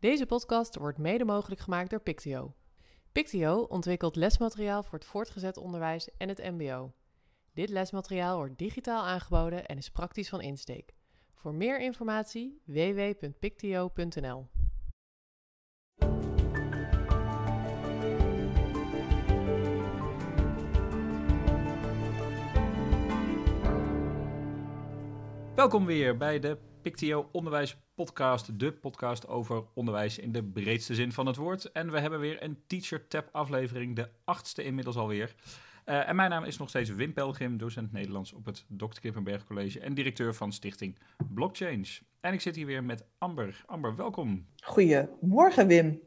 Deze podcast wordt mede mogelijk gemaakt door Pictio. Pictio ontwikkelt lesmateriaal voor het voortgezet onderwijs en het MBO. Dit lesmateriaal wordt digitaal aangeboden en is praktisch van insteek. Voor meer informatie www.pictio.nl. Welkom weer bij de Pictio Onderwijs Podcast, de podcast over onderwijs in de breedste zin van het woord. En we hebben weer een Teacher Tab aflevering, de achtste inmiddels alweer. Uh, en mijn naam is nog steeds Wim Pelgrim, docent Nederlands op het Dr. Kippenberg College en directeur van Stichting Blockchange. En ik zit hier weer met Amber. Amber, welkom. Goedemorgen Wim.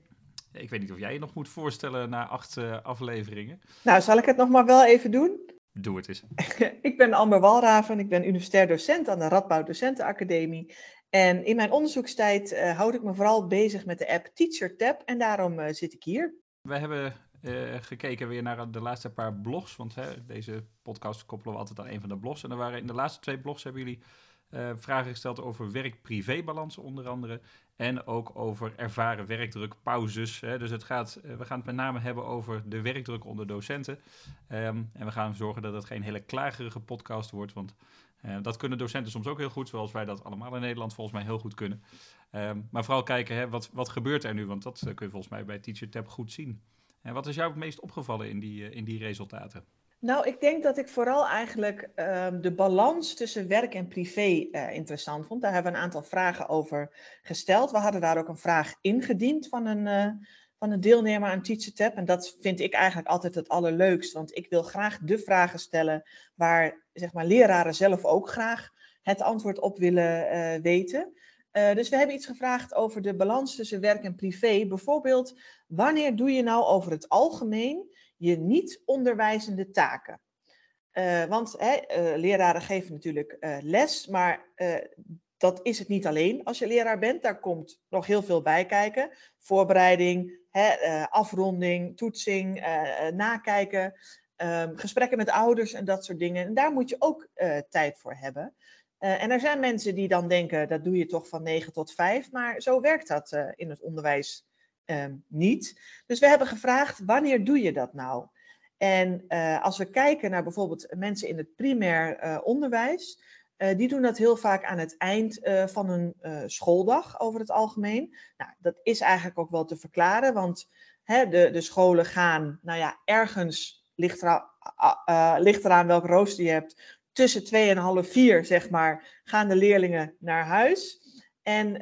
Ik weet niet of jij je nog moet voorstellen na acht uh, afleveringen. Nou, zal ik het nog maar wel even doen? Doe het eens. ik ben Amber Walraven, ik ben universitair docent aan de Radboud Docentenacademie. En in mijn onderzoekstijd uh, houd ik me vooral bezig met de app TeacherTab en daarom uh, zit ik hier. We hebben uh, gekeken weer naar de laatste paar blogs, want hè, deze podcast koppelen we altijd aan een van de blogs. En er waren in de laatste twee blogs hebben jullie vragen gesteld over werk-privé-balans onder andere. En ook over ervaren werkdruk, pauzes. Hè. Dus het gaat, we gaan het met name hebben over de werkdruk onder docenten. Um, en we gaan zorgen dat het geen hele klagerige podcast wordt, want uh, dat kunnen docenten soms ook heel goed, zoals wij dat allemaal in Nederland volgens mij heel goed kunnen. Um, maar vooral kijken, hè, wat, wat gebeurt er nu? Want dat uh, kun je volgens mij bij TeacherTab goed zien. En wat is jou het meest opgevallen in die, in die resultaten? Nou, ik denk dat ik vooral eigenlijk um, de balans tussen werk en privé interessant vond. Daar hebben we een aantal vragen over gesteld. We hadden daar ook een vraag ingediend van een van een deelnemer aan TeacherTab. En dat vind ik eigenlijk altijd het allerleukst, want ik wil graag de vragen stellen waar zeg maar, leraren zelf ook graag het antwoord op willen uh, weten. Uh, dus we hebben iets gevraagd over de balans tussen werk en privé. Bijvoorbeeld, wanneer doe je nou over het algemeen je niet onderwijzende taken? Uh, want hè, leraren geven natuurlijk les, maar dat is het niet alleen als je leraar bent. Daar komt nog heel veel bij kijken. Voorbereiding, hè, afronding, toetsing, nakijken, um, gesprekken met ouders en dat soort dingen. En daar moet je ook uh, tijd voor hebben. en er zijn mensen die dan denken, dat doe je toch van 9 tot 5. Maar zo werkt dat in het onderwijs um, niet. Dus we hebben gevraagd, wanneer doe je dat nou? En als we kijken naar bijvoorbeeld mensen in het primair onderwijs die doen dat heel vaak aan het eind van uh, schooldag over het algemeen. Nou, dat is eigenlijk ook wel te verklaren, want hè, de, de scholen gaan, nou ja, ergens ligt, er, eraan welk rooster je hebt. Tussen twee en half vier, zeg maar, gaan de leerlingen naar huis. En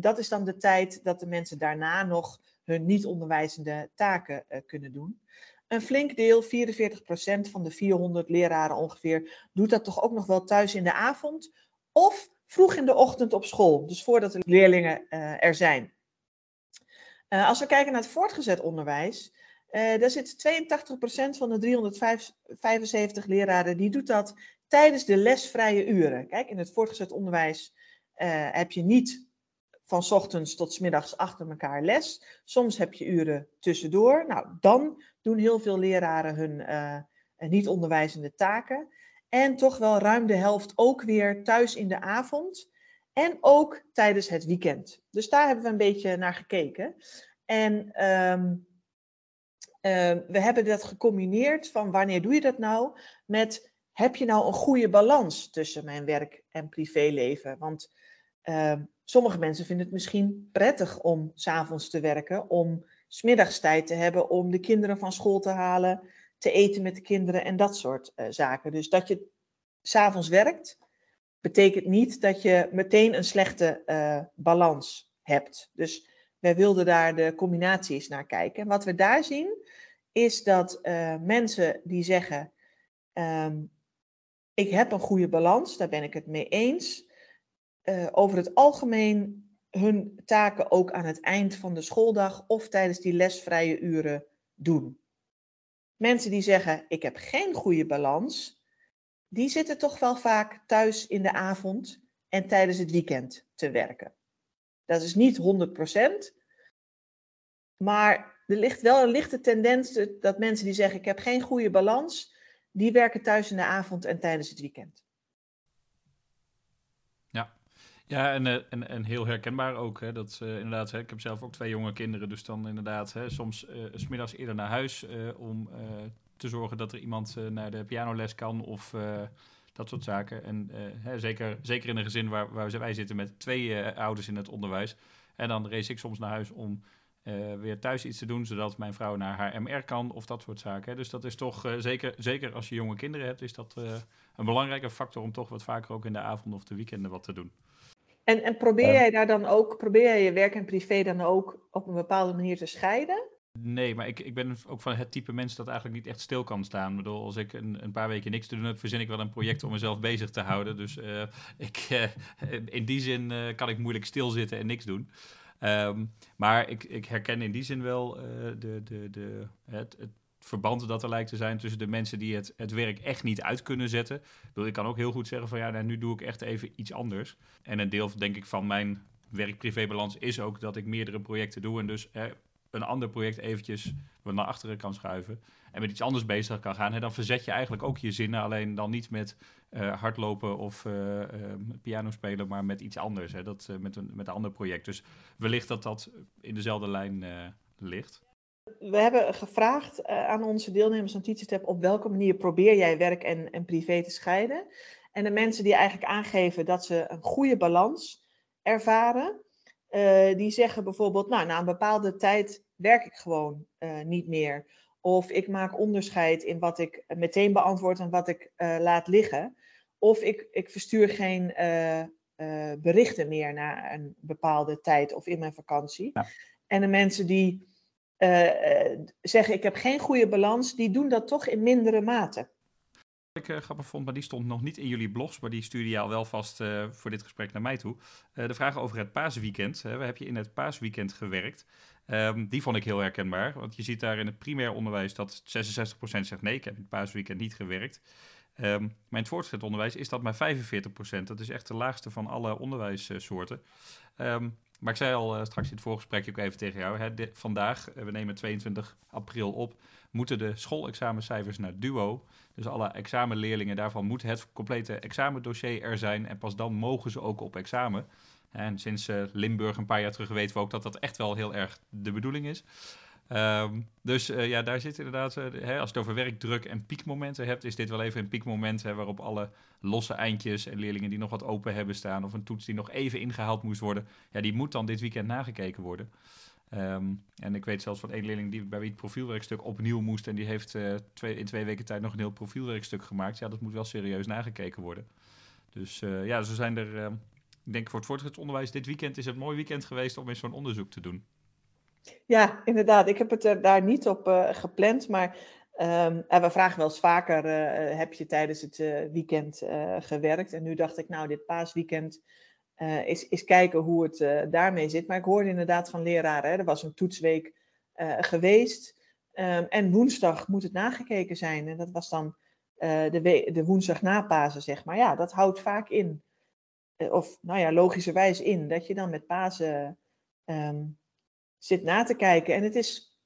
dat is dan de tijd dat de mensen daarna nog hun niet-onderwijzende taken kunnen doen een flink deel, 44% van de 400 leraren ongeveer, doet dat toch ook nog wel thuis in de avond of vroeg in de ochtend op school, dus voordat de leerlingen uh, er zijn. Als we kijken naar het voortgezet onderwijs, uh, daar zit 82% van de 375 leraren, die doet dat tijdens de lesvrije uren. Kijk, in het voortgezet onderwijs heb je niet van ochtends tot middags achter elkaar les. Soms heb je uren tussendoor. Nou, dan doen heel veel leraren hun uh, niet onderwijzende taken. En toch wel ruim de helft ook weer thuis in de avond. En ook tijdens het weekend. Dus daar hebben we een beetje naar gekeken. En um, uh, we hebben dat gecombineerd van wanneer doe je dat nou met heb je nou een goede balans tussen mijn werk en privéleven? Want uh, sommige mensen vinden het misschien prettig om s'avonds te werken, om smiddagstijd te hebben om de kinderen van school te halen, te eten met de kinderen en dat soort uh, zaken. Dus dat je s'avonds werkt, betekent niet dat je meteen een slechte uh, balans hebt. Dus wij wilden daar de combinatie eens naar kijken. En wat we daar zien, is dat uh, mensen die zeggen: um, Ik heb een goede balans, daar ben ik het mee eens. over het algemeen hun taken ook aan het eind van de schooldag of tijdens die lesvrije uren doen. Mensen die zeggen: Ik heb geen goede balans, die zitten toch wel vaak thuis in de avond en tijdens het weekend te werken. Dat is niet 100%, maar er ligt wel een lichte tendens dat mensen die zeggen: Ik heb geen goede balans, die werken thuis in de avond en tijdens het weekend. Ja, en, en, en heel herkenbaar ook. Hè, dat, inderdaad, hè, ik heb zelf ook twee jonge kinderen, dus dan inderdaad hè, soms uh, smiddags eerder naar huis om te zorgen dat er iemand naar de pianoles kan of dat soort zaken. En hè, zeker, zeker in een gezin waar, waar wij zitten met twee ouders in het onderwijs. En dan race ik soms naar huis om uh, weer thuis iets te doen, zodat mijn vrouw naar haar MR kan of dat soort zaken. Dus dat is toch uh, zeker, zeker als je jonge kinderen hebt, is dat uh, een belangrijke factor om toch wat vaker ook in de avond of de weekenden wat te doen. En, en probeer jij daar dan ook, probeer jij je werk en privé dan ook op een bepaalde manier te scheiden? Nee, maar ik, ik ben ook van het type mens dat eigenlijk niet echt stil kan staan. Ik bedoel, als ik een, een paar weken niks te doen heb, verzin ik wel een project om mezelf bezig te houden. Dus ik, in die zin kan ik moeilijk stilzitten en niks doen. Um, maar ik, ik, herken in die zin wel de, de, de, het, het, verband dat er lijkt te zijn tussen de mensen die het, het werk echt niet uit kunnen zetten. Ik, bedoel, ik kan ook heel goed zeggen van ja, nou, nu doe ik echt even iets anders. En een deel denk ik van mijn werk-privé-balans is ook dat ik meerdere projecten doe en dus eh, een ander project eventjes naar achteren kan schuiven en met iets anders bezig kan gaan, hè, dan verzet je eigenlijk ook je zinnen. Alleen dan niet met uh, hardlopen of uh, piano spelen, maar met iets anders. Hè, dat, met, een, met een ander project. Dus wellicht dat dat in dezelfde lijn ligt. We hebben gevraagd aan onze deelnemers aan TeacherTap op welke manier probeer jij werk en, en privé te scheiden. En de mensen die eigenlijk aangeven dat ze een goede balans ervaren, die zeggen bijvoorbeeld, nou, na een bepaalde tijd werk ik gewoon niet meer. Of ik maak onderscheid in wat ik meteen beantwoord en wat ik uh, laat liggen. Of ik, ik verstuur geen berichten meer na een bepaalde tijd of in mijn vakantie. Ja. En de mensen die zeggen ik heb geen goede balans, die doen dat toch in mindere mate. Ik grappig vond, maar die stond nog niet in jullie blogs, maar die stuurde je al wel vast voor dit gesprek naar mij toe. de vraag over het paasweekend. we heb je in het paasweekend gewerkt. Um, die vond ik heel herkenbaar, want je ziet daar in het primair onderwijs dat 66% zegt nee, ik heb in het paasweekend niet gewerkt. Um, maar in het voortgezet onderwijs is dat maar 45%. Dat is echt de laagste van alle onderwijssoorten. Um, maar ik zei al uh, straks in het voorgesprek ook even tegen jou. Hè, vandaag, uh, we nemen 22 april op, moeten de schoolexamencijfers naar DUO. Dus alle examenleerlingen, daarvan moet het complete examendossier er zijn. En pas dan mogen ze ook op examen. En sinds uh, Limburg een paar jaar terug weten we ook dat dat echt wel heel erg de bedoeling is. Um, dus uh, ja, daar zit inderdaad, uh, hè, als je het over werkdruk en piekmomenten hebt, is dit wel even een piekmoment hè, waarop alle losse eindjes en leerlingen die nog wat open hebben staan of een toets die nog even ingehaald moest worden, ja, die moet dan dit weekend nagekeken worden. Um, en ik weet zelfs van één leerling die, bij wie het profielwerkstuk opnieuw moest en die heeft uh, twee, in twee weken tijd nog een heel profielwerkstuk gemaakt. Ja, dat moet wel serieus nagekeken worden. Dus ja, zo zijn er ehm, ik denk voor het voortgezet onderwijs, dit weekend is het mooi weekend geweest om eens zo'n onderzoek te doen. Ja, inderdaad. Ik heb het er daar niet op uh, gepland, maar en we vragen wel eens vaker, uh, heb je tijdens het weekend gewerkt? En nu dacht ik, nou, dit paasweekend is, is kijken hoe het daarmee zit. Maar ik hoorde inderdaad van leraren, hè, er was een toetsweek geweest. Um, en woensdag moet het nagekeken zijn. En dat was dan de, de woensdag na Pasen, zeg maar. Ja, dat houdt vaak in eh, of nou ja, logischerwijs in, dat je dan met Pasen um, zit na te kijken. En het is,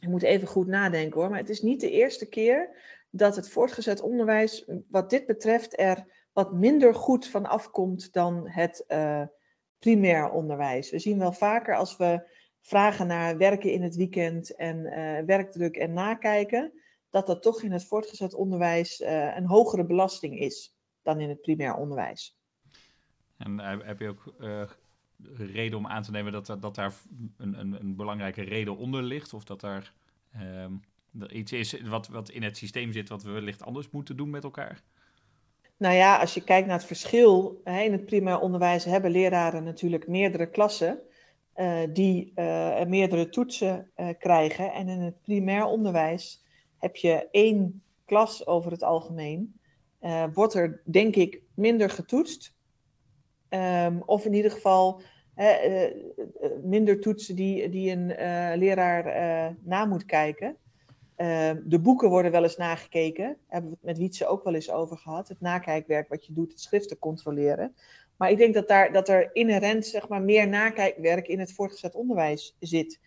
ik moet even goed nadenken hoor, maar het is niet de eerste keer dat het voortgezet onderwijs, wat dit betreft, er wat minder goed van afkomt dan het uh, primair onderwijs. We zien wel vaker als we vragen naar werken in het weekend en uh, werkdruk en nakijken, dat dat toch in het voortgezet onderwijs uh, een hogere belasting is dan in het primair onderwijs. En heb je ook reden om aan te nemen dat, dat daar een, een, een belangrijke reden onder ligt? Of dat daar um, iets is wat, wat in het systeem zit wat we wellicht anders moeten doen met elkaar? Nou ja, als je kijkt naar het verschil, hè, in het primair onderwijs hebben leraren natuurlijk meerdere klassen uh, die meerdere toetsen krijgen. En in het primair onderwijs heb je één klas over het algemeen. wordt er denk ik minder getoetst Um, of in ieder geval uh, minder toetsen die, die een uh, leraar na moet kijken. Ehm, de boeken worden wel eens nagekeken. Hebben we het met Wietse ook wel eens over gehad. Het nakijkwerk wat je doet, het schriften controleren. Maar ik denk dat, daar, dat er inherent zeg maar, meer nakijkwerk in het voortgezet onderwijs zit.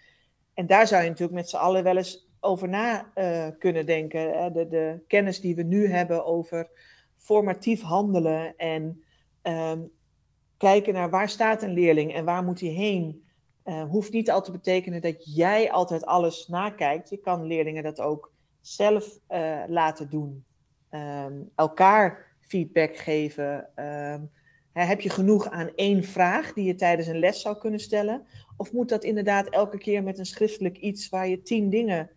En daar zou je natuurlijk met z'n allen wel eens over na kunnen denken. De, de kennis die we nu hebben over formatief handelen en um, kijken naar waar staat een leerling en waar moet hij heen. Uh, hoeft niet altijd te betekenen dat jij altijd alles nakijkt. Je kan leerlingen dat ook zelf uh, laten doen. Um, elkaar feedback geven. Um, heb je genoeg aan één vraag die je tijdens een les zou kunnen stellen? Of moet dat inderdaad elke keer met een schriftelijk iets waar je tien dingen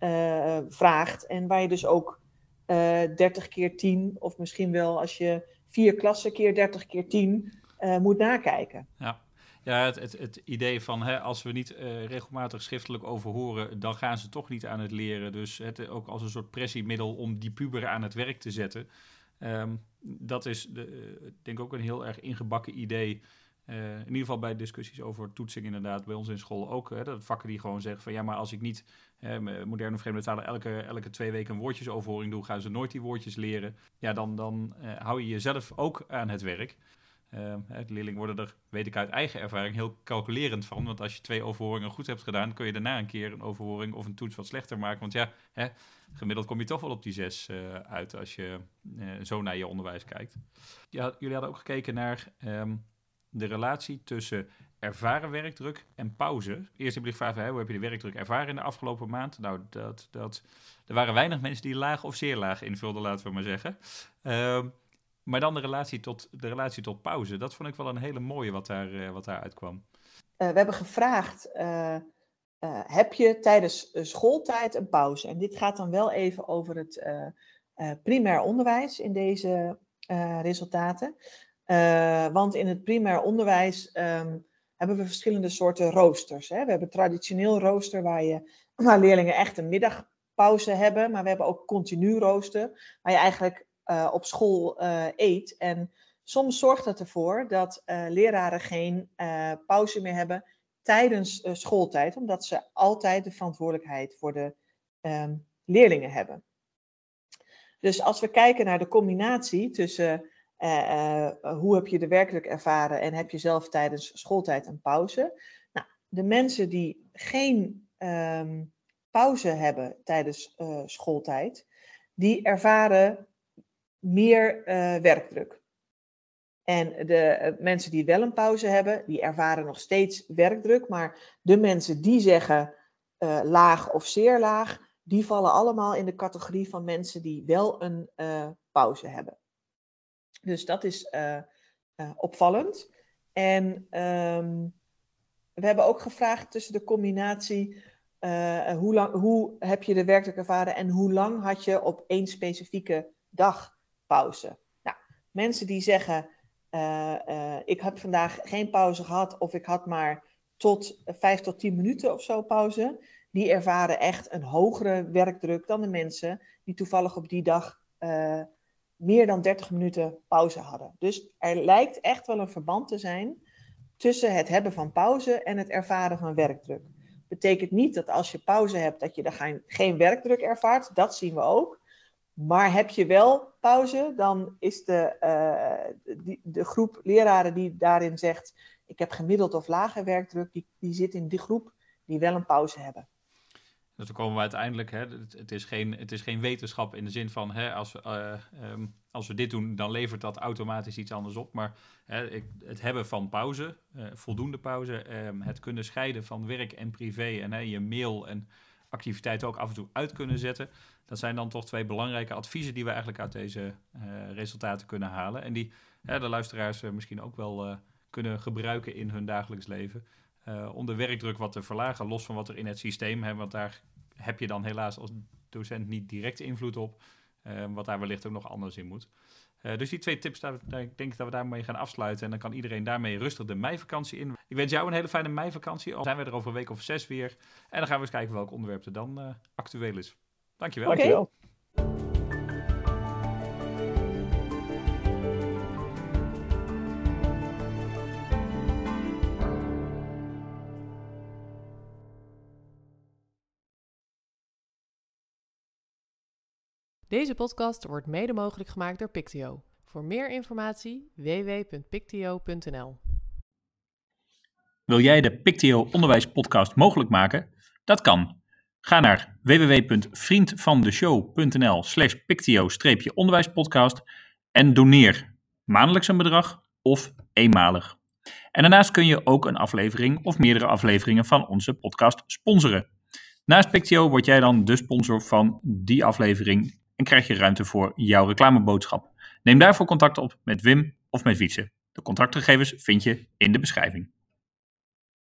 uh, vraagt en waar je dus ook 30 keer 10 of misschien wel als je vier klassen keer 30 keer 10 uh, moet nakijken? Ja. Ja, het, het, het idee van hè, als we niet uh, regelmatig schriftelijk overhoren, dan gaan ze toch niet aan het leren. Dus het ook als een soort pressiemiddel om die puber aan het werk te zetten. Um, dat is de, denk ik ook een heel erg ingebakken idee. In ieder geval bij discussies over toetsing inderdaad, bij ons in school ook. Hè, dat vakken die gewoon zeggen van ja, maar als ik niet hè, moderne vreemde talen elke, elke twee weken een woordjesoverhoring doe, gaan ze nooit die woordjes leren. Ja, dan, dan hou je jezelf ook aan het werk. De leerlingen worden er, weet ik uit eigen ervaring, heel calculerend van. Want als je twee overhoringen goed hebt gedaan, kun je daarna een keer een overhoring of een toets wat slechter maken. Want ja, hè, gemiddeld kom je toch wel op die zes uh, uit als je uh, zo naar je onderwijs kijkt. Ja, jullie hadden ook gekeken naar um, de relatie tussen ervaren werkdruk en pauze. Eerst heb ik hè, hoe heb je de werkdruk ervaren in de afgelopen maand? Nou, dat, dat, er waren weinig mensen die laag of zeer laag invulden, laten we maar zeggen. Um, maar dan de relatie, tot, de relatie tot pauze. Dat vond ik wel een hele mooie wat, daar, uh, wat daar uitkwam. Uh, we hebben gevraagd, uh, heb je tijdens schooltijd een pauze? En dit gaat dan wel even over het primair onderwijs in deze resultaten. want in het primair onderwijs um, hebben we verschillende soorten roosters. Hè? We hebben traditioneel rooster waar, je, waar leerlingen echt een middagpauze hebben. Maar we hebben ook continu rooster waar je eigenlijk uh, op school uh, eet. En soms zorgt dat ervoor dat uh, leraren geen pauze meer hebben tijdens schooltijd, omdat ze altijd de verantwoordelijkheid voor de um, leerlingen hebben. Dus als we kijken naar de combinatie tussen hoe heb je de werkelijk ervaren en heb je zelf tijdens schooltijd een pauze. Nou, de mensen die geen um, pauze hebben tijdens schooltijd, die ervaren meer uh, werkdruk. En de uh, mensen die wel een pauze hebben, die ervaren nog steeds werkdruk. Maar de mensen die zeggen uh, laag of zeer laag, die vallen allemaal in de categorie van mensen die wel een pauze hebben. Dus dat is opvallend. En um, we hebben ook gevraagd tussen de combinatie. hoe, lang, hoe heb je de werkdruk ervaren en hoe lang had je op één specifieke dag pauze. Nou, mensen die zeggen, uh, uh, ik heb vandaag geen pauze gehad of ik had maar tot vijf tot tien minuten of zo pauze, die ervaren echt een hogere werkdruk dan de mensen die toevallig op die dag uh, meer dan 30 minuten pauze hadden. Dus er lijkt echt wel een verband te zijn tussen het hebben van pauze en het ervaren van werkdruk. Betekent niet dat als je pauze hebt, dat je dan geen werkdruk ervaart. Dat zien we ook. Maar heb je wel pauze, dan is de, uh, die, de groep leraren die daarin zegt: Ik heb gemiddeld of lage werkdruk, die, die zit in die groep die wel een pauze hebben. Dus dan komen we uiteindelijk, hè, het, is geen, het is geen wetenschap in de zin van hè, als, we, uh, als we dit doen, dan levert dat automatisch iets anders op. Maar hè, het hebben van pauze, uh, voldoende pauze, um, het kunnen scheiden van werk en privé en hè, je mail en activiteiten ook af en toe uit kunnen zetten. Dat zijn dan toch twee belangrijke adviezen die we eigenlijk uit deze uh, resultaten kunnen halen. En die de luisteraars uh, misschien ook wel kunnen gebruiken in hun dagelijks leven. om de werkdruk wat te verlagen, los van wat er in het systeem hebben. Want daar heb je dan helaas als docent niet direct invloed op. wat daar wellicht ook nog anders in moet. Dus die twee tips, daar, daar, ik denk dat we daarmee gaan afsluiten. En dan kan iedereen daarmee rustig de meivakantie in. Ik wens jou een hele fijne meivakantie. Dan zijn we er over een week of zes weer. En dan gaan we eens kijken welk onderwerp er dan actueel is. Dankjewel. Okay. Dankjewel. Deze podcast wordt mede mogelijk gemaakt door Pictio. Voor meer informatie www.pictio.nl. Wil jij de Pictio Onderwijs mogelijk maken? Dat kan. Ga naar www.vriendvandeshow.nl slash pictio-onderwijspodcast en doneer maandelijks een bedrag of eenmalig. En daarnaast kun je ook een aflevering of meerdere afleveringen van onze podcast sponsoren. Naast Pictio word jij dan de sponsor van die aflevering en krijg je ruimte voor jouw reclameboodschap. Neem daarvoor contact op met Wim of met Wietse. De contactgegevens vind je in de beschrijving.